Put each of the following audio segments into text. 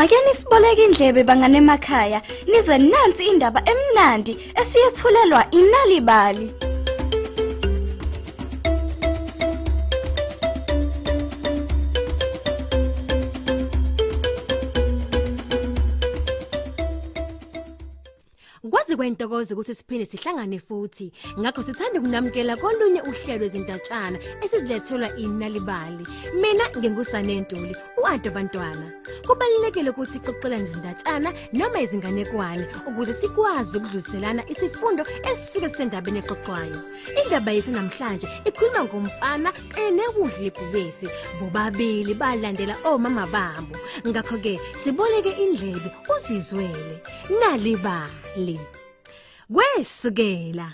Boleka indlebe bangane emakhaya nizwe nansi indaba emnandi esiyethulelwa inalibali. Kwazi kwentokozo ukuthi siphinde sihlangane futhi. Ngakho sithanda ukunamukela kolunye uhlelo ezintatshana esizilethelwa inalibali. Mina ngingusane Ntuli, uanto bantwana. Kubalulekile ukuthi ixoxelane izindatshana noma izinganekwane ukuze sikwazi ukudluliselana isifundo esisuke sendabeni exoxwayo. Indaba yethu namhlanje ikhuluma ngomfana kanye nekudla ibhubesi. Bobabili balandela omama babo. Ngakho ke siboleke indlebe uzizwele. Nalibali. Kwesukela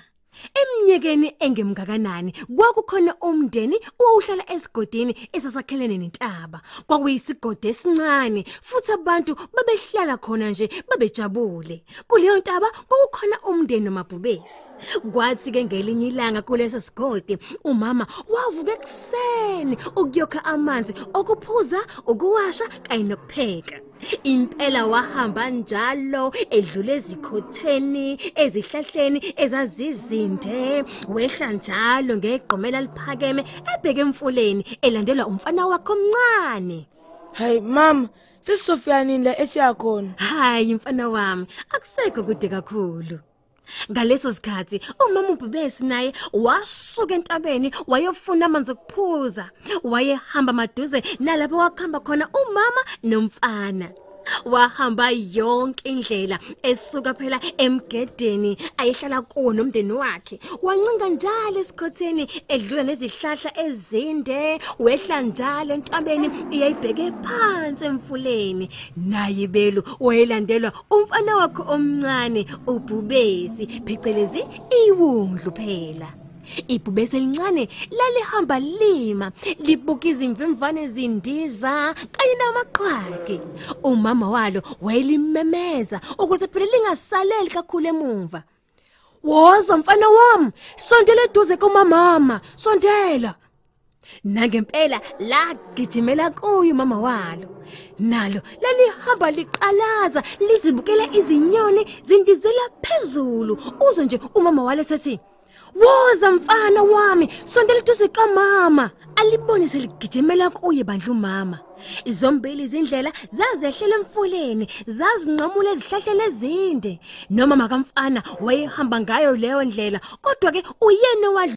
Eminyakeni engemgakanani kwakukhona umndeni owawuhlala esigodini esasakhelene nentaba. Kwakuyisigodi esincane futhi abantu babehlala khona nje babejabule. Kuleyo ntaba kwakukhona umndeni nomabhubesi. Kwathi ke ngelinye ilanga kuleso sigodi umama wavuka ekuseni ukuyokha amanzi okuphuza, ukuwasha kanye nokupheka. Impela wahamba njalo edlule ezikhotheni, ezihlahleni ezazizinde, wehla njalo ngegqomela liphakeme ebheke emfuleni elandelwa umfana wakhe omncane. Hey mama, sisofyanini la esiyakhona. Hayi mfana wami, akusekho kude kakhulu. Ngaleso sikhathi umama uBhubesi naye wasuka entabeni wayofuna amanzi okuphuza. Wayehamba maduze nalapho wakhamba khona umama nomfana. Wahamba yonke indlela esuka phela emgedeni ayehlala kuwo nomndeni wakhe. Wancinga njalo esikhotheni edlula nezihlahla ezinde, wehla njalo entabeni iyayibheke phansi emfuleni. Naye ibelu wayelandelwa umfana wakhe omncane uBhubesi, phecelezi iwundlu phela. Ibhubesi elincane lalihamba lima libuka izimvemvane ezindiza kanye namaqhwagi. Umama walo wayelimemeza ukuze phela lingasaleli kakhulu emuva. Woza mfana wami, sondela eduze komamama, sondela. Nangempela lagijimela kuyo mama walo. Nalo lalihamba liqalaza lizibukela izinyoni zindizela phezulu. Uze nje umama wale sethi Woza mfana wami, sondela eduze kamama. Alibone seligijimela kuye bandla umama. Izombili izindlela zazehlela emfuleni, zazinqamula ezihlahleni ezinde. Noma makamfana wayehamba ngayo leyo ndlela, kodwa ke uyena owadla